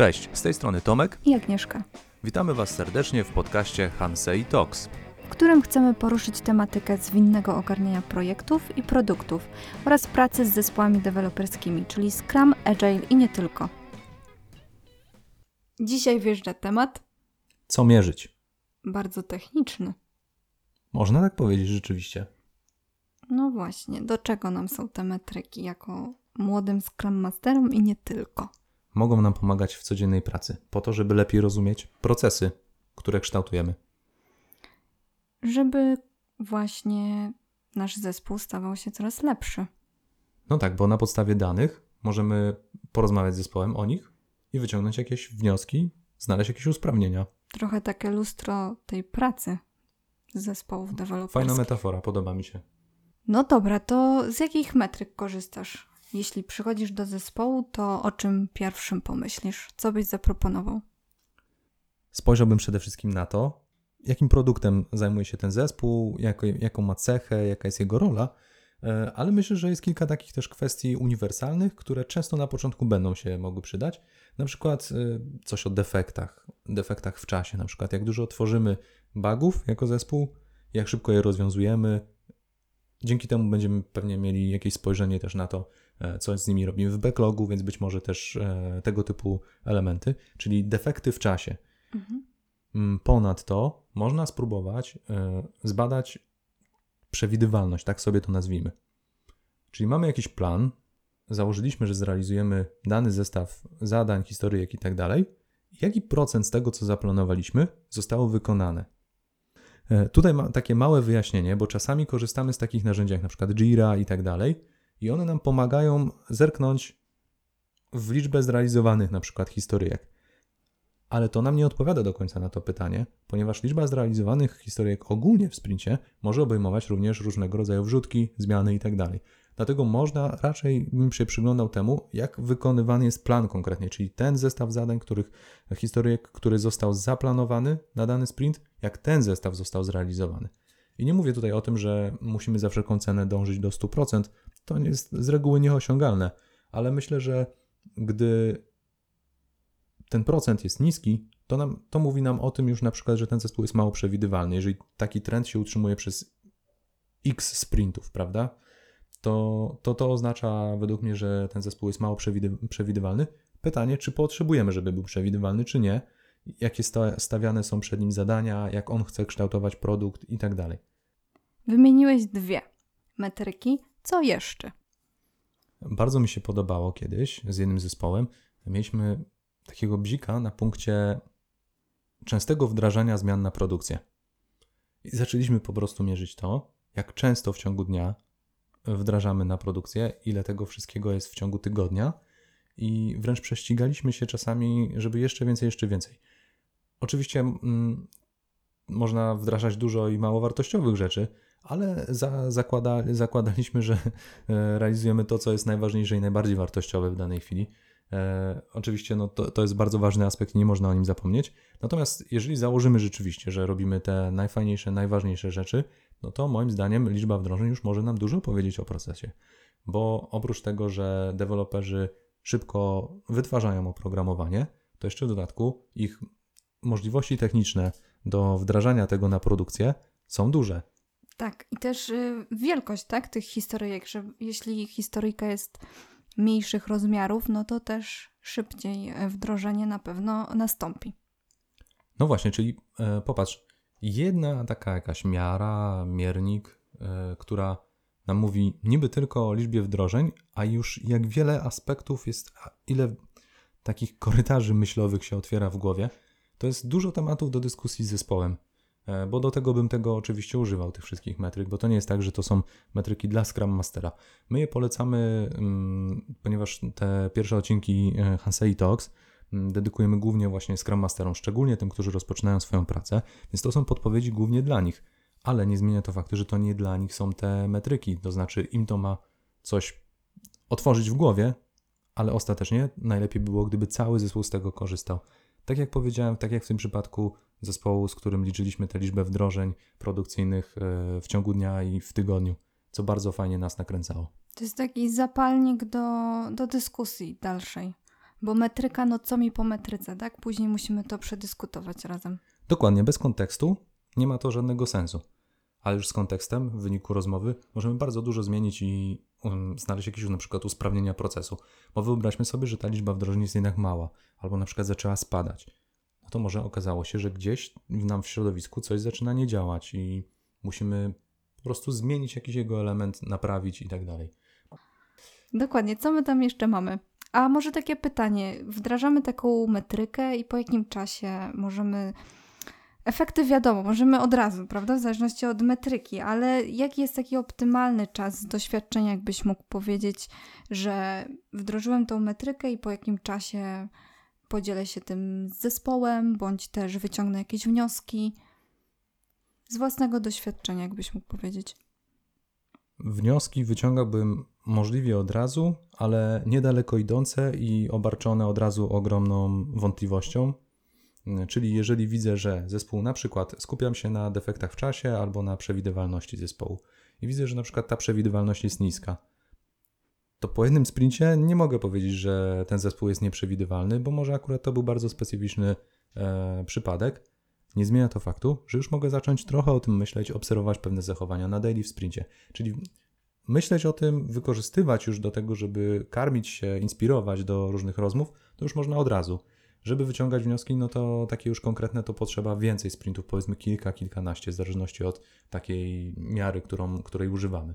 Cześć, z tej strony Tomek. i Agnieszka, Witamy Was serdecznie w podcaście Hansei Talks. w którym chcemy poruszyć tematykę zwinnego ogarniania projektów i produktów oraz pracy z zespołami deweloperskimi, czyli Scrum, Agile i nie tylko. Dzisiaj wjeżdża temat Co mierzyć? bardzo techniczny. Można tak powiedzieć rzeczywiście. No właśnie, do czego nam są te metryki jako młodym Scrum Masterom i nie tylko? Mogą nam pomagać w codziennej pracy, po to, żeby lepiej rozumieć procesy, które kształtujemy. Żeby właśnie nasz zespół stawał się coraz lepszy. No tak, bo na podstawie danych możemy porozmawiać z zespołem o nich i wyciągnąć jakieś wnioski, znaleźć jakieś usprawnienia. Trochę takie lustro tej pracy zespołów deweloperskich. Fajna metafora, podoba mi się. No dobra, to z jakich metryk korzystasz? Jeśli przychodzisz do zespołu, to o czym pierwszym pomyślisz? Co byś zaproponował? Spojrzałbym przede wszystkim na to, jakim produktem zajmuje się ten zespół, jako, jaką ma cechę, jaka jest jego rola, e, ale myślę, że jest kilka takich też kwestii uniwersalnych, które często na początku będą się mogły przydać. Na przykład e, coś o defektach, defektach w czasie, na przykład jak dużo tworzymy bugów jako zespół, jak szybko je rozwiązujemy. Dzięki temu będziemy pewnie mieli jakieś spojrzenie też na to, co z nimi robimy w backlogu, więc być może też e, tego typu elementy, czyli defekty w czasie. Mm, Ponadto można spróbować e, zbadać przewidywalność, tak sobie to nazwijmy. Czyli mamy jakiś plan, założyliśmy, że zrealizujemy dany zestaw zadań, historyjek i tak dalej. Jaki procent z tego, co zaplanowaliśmy, zostało wykonane? E, Tutaj mam takie małe wyjaśnienie, bo czasami korzystamy z takich narzędzi jak na przykład Jira i tak dalej i one nam pomagają zerknąć w liczbę zrealizowanych na przykład historyjek. Ale to nam nie odpowiada do końca na to pytanie, ponieważ liczba zrealizowanych historyjek ogólnie w sprincie może obejmować również różnego rodzaju wrzutki, zmiany itd. Dlatego można raczej bym się przyglądał temu, jak wykonywany jest plan konkretnie, czyli ten zestaw zadań, których historyjek, który został zaplanowany na dany sprint, jak ten zestaw został zrealizowany. I nie mówię tutaj o tym, że musimy za wszelką cenę dążyć do 100%, to jest z reguły nieosiągalne, ale myślę, że gdy ten procent jest niski, to, nam, to mówi nam o tym już na przykład, że ten zespół jest mało przewidywalny. Jeżeli taki trend się utrzymuje przez x sprintów, prawda, to to, to oznacza według mnie, że ten zespół jest mało przewidy, przewidywalny. Pytanie, czy potrzebujemy, żeby był przewidywalny, czy nie, jakie sta, stawiane są przed nim zadania, jak on chce kształtować produkt i tak dalej. Wymieniłeś dwie metryki. Co jeszcze? Bardzo mi się podobało kiedyś z jednym zespołem. Mieliśmy takiego bzika na punkcie częstego wdrażania zmian na produkcję. I zaczęliśmy po prostu mierzyć to, jak często w ciągu dnia wdrażamy na produkcję, ile tego wszystkiego jest w ciągu tygodnia i wręcz prześcigaliśmy się czasami, żeby jeszcze więcej, jeszcze więcej. Oczywiście mm, można wdrażać dużo i mało wartościowych rzeczy, ale za, zakłada, zakładaliśmy, że e, realizujemy to, co jest najważniejsze i najbardziej wartościowe w danej chwili. E, oczywiście no, to, to jest bardzo ważny aspekt nie można o nim zapomnieć. Natomiast jeżeli założymy rzeczywiście, że robimy te najfajniejsze, najważniejsze rzeczy, no to moim zdaniem liczba wdrożeń już może nam dużo powiedzieć o procesie. Bo oprócz tego, że deweloperzy szybko wytwarzają oprogramowanie, to jeszcze w dodatku ich możliwości techniczne do wdrażania tego na produkcję są duże. Tak, i też y, wielkość tak, tych historyjek, że jeśli historyjka jest mniejszych rozmiarów, no to też szybciej y, wdrożenie na pewno nastąpi. No właśnie, czyli e, popatrz, jedna taka jakaś miara, miernik, e, która nam mówi niby tylko o liczbie wdrożeń, a już jak wiele aspektów jest, ile takich korytarzy myślowych się otwiera w głowie, to jest dużo tematów do dyskusji z zespołem. E, Bo do tego bym tego oczywiście używał, tych wszystkich metryk, bo to nie jest tak, że to są metryki dla Scrum Mastera. My je polecamy, mm, ponieważ te pierwsze odcinki e, Hansei Talks mm, dedykujemy głównie właśnie Scrum Masterom, szczególnie tym, którzy rozpoczynają swoją pracę, więc to są podpowiedzi głównie dla nich. Ale nie zmienia to faktu, że to nie dla nich są te metryki, to znaczy im to ma coś otworzyć w głowie, ale ostatecznie najlepiej by było, gdyby cały zespół z tego korzystał. Tak jak powiedziałem, tak jak w tym przypadku zespołu, z którym liczyliśmy tę liczbę wdrożeń produkcyjnych e, w ciągu dnia i w tygodniu, co bardzo fajnie nas nakręcało. To jest taki zapalnik do, do dyskusji dalszej. Bo metryka, no co mi po metryce, tak? Później musimy to przedyskutować razem. Dokładnie, bez kontekstu nie ma to żadnego sensu. Ale już z kontekstem, w wyniku rozmowy, możemy bardzo dużo zmienić i um, znaleźć jakieś na przykład usprawnienia procesu. Bo wyobraźmy sobie, że ta liczba wdrożeń jest jednak mała, albo na przykład zaczęła spadać. No to może okazało się, że gdzieś nam w środowisku coś zaczyna nie działać i musimy po prostu zmienić jakiś jego element, naprawić i tak dalej. Dokładnie, co my tam jeszcze mamy? A może takie pytanie, wdrażamy taką metrykę i po jakim czasie możemy Efekty wiadomo, możemy od razu, prawda? W zależności od metryki, ale jaki jest taki optymalny czas doświadczenia, jakbyś mógł powiedzieć, że wdrożyłem tą metrykę i po jakim czasie podzielę się tym z zespołem, bądź też wyciągnę jakieś wnioski z własnego doświadczenia, jakbyś mógł powiedzieć. Wnioski wyciągałbym możliwie od razu, ale niedaleko idące i obarczone od razu ogromną wątpliwością czyli jeżeli widzę, że zespół na przykład skupiam się na defektach w czasie albo na przewidywalności zespołu i widzę, że na przykład ta przewidywalność jest niska, to po jednym sprincie nie mogę powiedzieć, że ten zespół jest nieprzewidywalny, bo może akurat to był bardzo specyficzny e, przypadek. Nie zmienia to faktu, że już mogę zacząć trochę o tym myśleć, obserwować pewne zachowania na daily w sprincie. Czyli myśleć o tym, wykorzystywać już do tego, żeby karmić się, inspirować do różnych rozmów, to już można od razu. Żeby wyciągać wnioski, no to takie już konkretne to potrzeba więcej sprintów, powiedzmy kilka, kilkanaście, w zależności od takiej miary, którą, której używamy.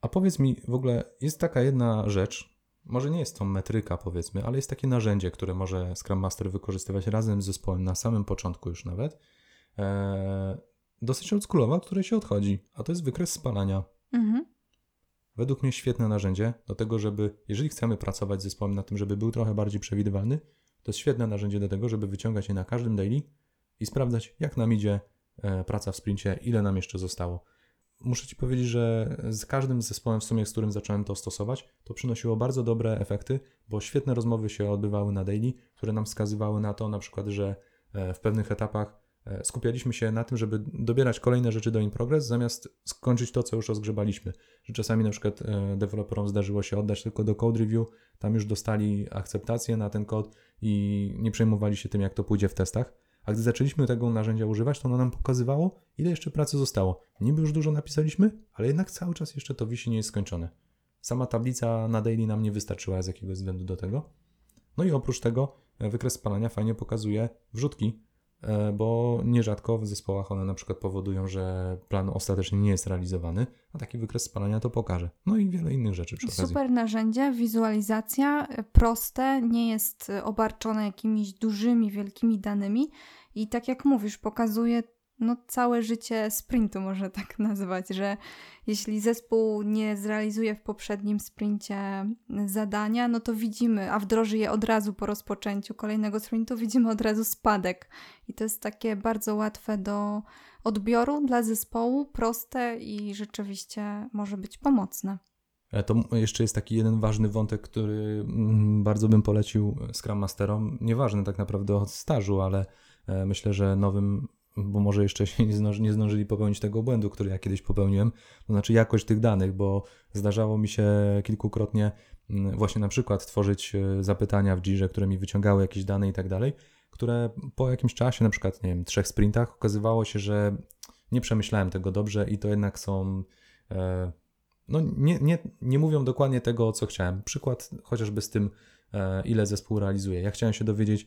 A powiedz mi, w ogóle jest taka jedna rzecz, może nie jest to metryka powiedzmy, ale jest takie narzędzie, które może Scrum Master wykorzystywać razem z zespołem na samym początku już nawet, eee, dosyć oldschoolowa, od której się odchodzi, a to jest wykres spalania. Mhm. Według mnie świetne narzędzie do tego, żeby, jeżeli chcemy pracować z zespołem na tym, żeby był trochę bardziej przewidywalny, to jest świetne narzędzie do tego, żeby wyciągać je na każdym daily i sprawdzać, jak nam idzie e, praca w sprincie, ile nam jeszcze zostało. Muszę Ci powiedzieć, że z każdym zespołem, w sumie z którym zacząłem to stosować, to przynosiło bardzo dobre efekty, bo świetne rozmowy się odbywały na daily, które nam wskazywały na to, na przykład, że e, w pewnych etapach skupialiśmy się na tym, żeby dobierać kolejne rzeczy do in progress, zamiast skończyć to, co już rozgrzebaliśmy. Że czasami na przykład e, deweloperom zdarzyło się oddać tylko do code review, tam już dostali akceptację na ten kod i nie przejmowali się tym, jak to pójdzie w testach. A gdy zaczęliśmy tego narzędzia używać, to ono nam pokazywało, ile jeszcze pracy zostało. Niby już dużo napisaliśmy, ale jednak cały czas jeszcze to wisi nie jest skończone. Sama tablica na daily nam nie wystarczyła z jakiegoś względu do tego. No i oprócz tego e, wykres spalania fajnie pokazuje wrzutki, E, bo nierzadko w zespołach one na przykład powodują, że plan ostatecznie nie jest realizowany, a taki wykres spalania to pokaże. No i wiele innych rzeczy przy okazji. Super narzędzie, wizualizacja, e, proste, nie jest e, obarczone jakimiś dużymi, wielkimi danymi i tak jak mówisz, pokazuje no, całe życie sprintu, można tak nazwać, że jeśli zespół nie zrealizuje w poprzednim sprincie zadania, no to widzimy, a wdroży je od razu po rozpoczęciu kolejnego sprintu, widzimy od razu spadek. I to jest takie bardzo łatwe do odbioru dla zespołu, proste i rzeczywiście może być pomocne. E, to jeszcze jest taki jeden ważny wątek, który mm, bardzo bym polecił Scrum Masterom. Nieważny tak naprawdę od stażu, ale e, myślę, że nowym bo może jeszcze się nie, zdąży, nie zdążyli popełnić tego błędu, który ja kiedyś popełniłem, to znaczy jakość tych danych, bo zdarzało mi się kilkukrotnie mm, właśnie na przykład tworzyć e, zapytania w Jirze, które mi wyciągały jakieś dane i tak dalej, które po jakimś czasie, na przykład, nie wiem, trzech sprintach, okazywało się, że nie przemyślałem tego dobrze i to jednak są. E, no, nie, nie, nie mówią dokładnie tego, co chciałem. Przykład chociażby z tym, e, ile zespół realizuje. Ja chciałem się dowiedzieć,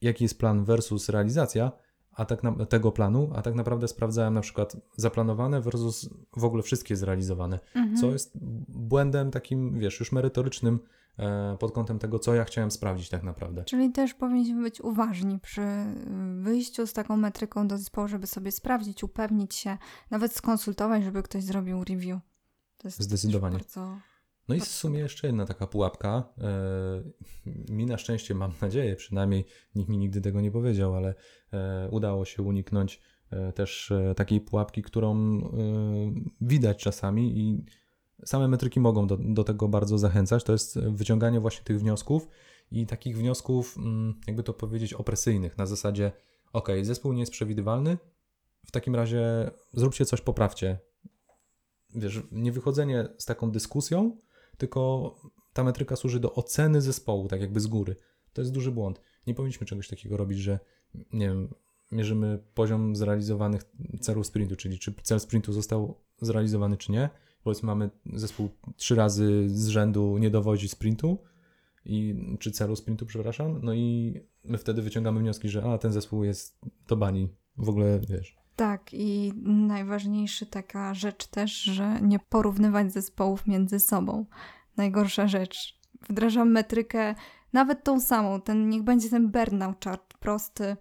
jaki jest plan versus realizacja, a tak na, tego planu, a tak naprawdę sprawdzałem na przykład zaplanowane versus w ogóle wszystkie zrealizowane, mhm. co jest błędem takim, wiesz, już merytorycznym e, pod kątem tego, co ja chciałem sprawdzić tak naprawdę. Czyli też powinniśmy być uważni przy wyjściu z taką metryką do zespołu, żeby sobie sprawdzić, upewnić się, nawet skonsultować, żeby ktoś zrobił review. To jest Zdecydowanie. Bardzo no i w sumie jeszcze jedna taka pułapka. E, mi na szczęście, mam nadzieję, przynajmniej nikt mi nigdy tego nie powiedział, ale e, udało się uniknąć e, też takiej pułapki, którą widać czasami i same metryki mogą do, do tego bardzo zachęcać. To jest wyciąganie właśnie tych wniosków i takich wniosków, mm, jakby to powiedzieć, opresyjnych na zasadzie, ok, zespół nie jest przewidywalny, w takim razie zróbcie coś, poprawcie. Wiesz, nie wychodzenie z taką dyskusją, tylko ta metryka służy do oceny zespołu, tak jakby z góry. To jest duży błąd. Nie powinniśmy czegoś takiego robić, że nie wiem, mierzymy poziom zrealizowanych celów sprintu, czyli czy cel sprintu został zrealizowany, czy nie. Powiedzmy, mamy zespół trzy razy z rzędu nie dowodzi sprintu, i, czy celu sprintu, przepraszam, no i my wtedy wyciągamy wnioski, że a, ten zespół jest do bani, w ogóle, wiesz. Tak, i najważniejsza taka rzecz też, że nie porównywać zespołów między sobą. Najgorsza rzecz. Wdrażam metrykę, nawet tą samą, ten, niech będzie ten burnout chart, prosty,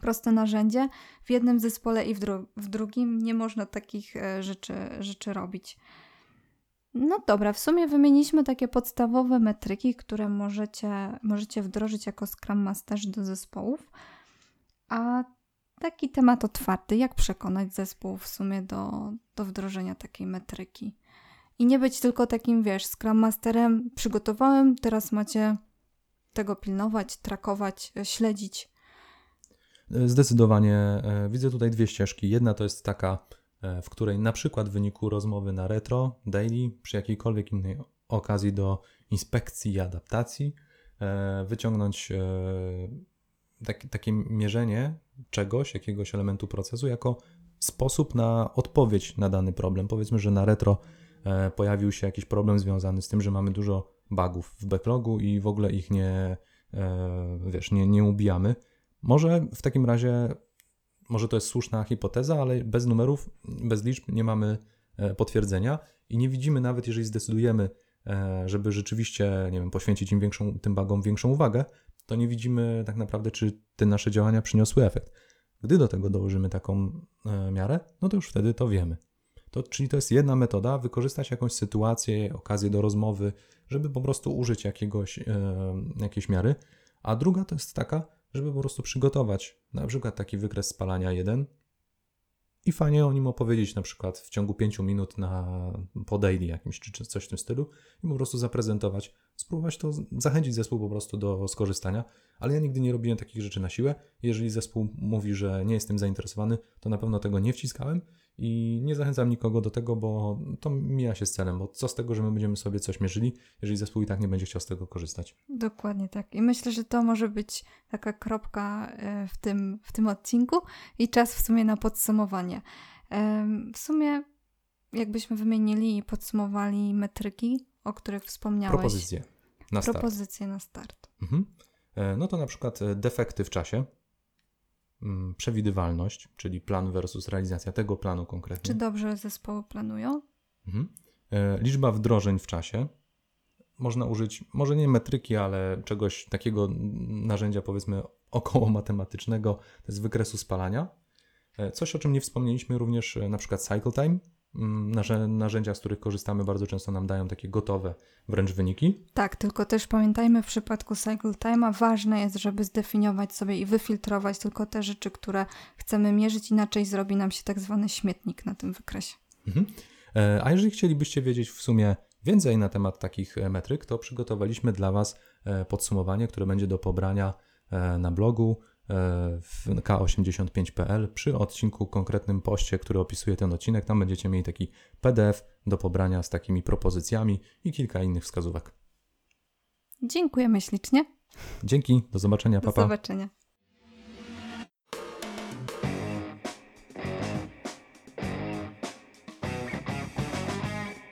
proste narzędzie. W jednym zespole i w, dru w drugim nie można takich e, rzeczy, rzeczy robić. No dobra, w sumie wymieniliśmy takie podstawowe metryki, które możecie, możecie wdrożyć jako Scrum Masterzy do zespołów. A taki temat otwarty, jak przekonać zespół w sumie do, do wdrożenia takiej metryki. I nie być tylko takim, wiesz, Scrum Masterem, przygotowałem, teraz macie tego pilnować, trakować, śledzić. Zdecydowanie e, widzę tutaj dwie ścieżki. Jedna to jest taka, e, w której na przykład w wyniku rozmowy na retro, daily, przy jakiejkolwiek innej okazji do inspekcji i adaptacji, e, wyciągnąć tak, takie mierzenie czegoś, jakiegoś elementu procesu, jako sposób na odpowiedź na dany problem. Powiedzmy, że na retro pojawił się jakiś problem związany z tym, że mamy dużo bugów w backlogu i w ogóle ich nie, wiesz, nie, nie ubijamy może w takim razie, może to jest słuszna hipoteza, ale bez numerów, bez liczb nie mamy e, potwierdzenia i nie widzimy nawet, jeżeli zdecydujemy, e, żeby rzeczywiście, nie wiem, poświęcić im większą, tym bagom większą uwagę, to nie widzimy tak naprawdę, czy te nasze działania przyniosły efekt. Gdy do tego dołożymy taką e, miarę, no to już wtedy to wiemy. To, czyli to jest jedna metoda, wykorzystać jakąś sytuację, okazję do rozmowy, żeby po prostu użyć jakiegoś, e, jakiejś miary. A druga to jest taka, żeby po prostu przygotować na przykład taki wykres spalania jeden i fajnie o nim opowiedzieć na przykład w ciągu 5 minut na po daily jakimś czy coś w tym stylu i po prostu zaprezentować, spróbować to, zachęcić zespół po prostu do skorzystania, ale ja nigdy nie robiłem takich rzeczy na siłę. Jeżeli zespół mówi, że nie jestem zainteresowany, to na pewno tego nie wciskałem i nie zachęcam nikogo do tego, bo to mija się z celem, bo co z tego, że my będziemy sobie coś mierzyli, jeżeli zespół i tak nie będzie chciał z tego korzystać. Dokładnie tak. I myślę, że to może być taka kropka e, w tym, w tym odcinku i czas w sumie na podsumowanie. W sumie jakbyśmy wymienili i podsumowali metryki, o których wspomniałeś. Propozycje na start. Propozycje na start. Mhm. E, no to na przykład e, defekty w czasie, przewidywalność, czyli plan versus realizacja tego planu konkretnie. Czy dobrze zespoły planują? Mhm. E, liczba wdrożeń w czasie. Można użyć, może nie metryki, ale czegoś takiego narzędzia, powiedzmy, około matematycznego, to jest wykresu spalania. E, coś, o czym nie wspomnieliśmy również, e, na przykład cycle time, Mm, narzędzia, z których korzystamy, bardzo często nam dają takie gotowe wręcz wyniki. Tak, tylko też pamiętajmy w przypadku Cycle Time'a ważne jest, żeby zdefiniować sobie i wyfiltrować tylko te rzeczy, które chcemy mierzyć, inaczej zrobi nam się tak zwany śmietnik na tym wykresie. Mhm. E, a jeżeli chcielibyście wiedzieć w sumie więcej na temat takich e, metryk, to przygotowaliśmy dla Was e, podsumowanie, które będzie do pobrania na blogu w k85.pl przy odcinku konkretnym poście, który opisuje ten odcinek. Tam będziecie mieli taki PDF do pobrania z takimi propozycjami i kilka innych wskazówek. Dziękujemy ślicznie. Dzięki, do zobaczenia, papa. Do zobaczenia.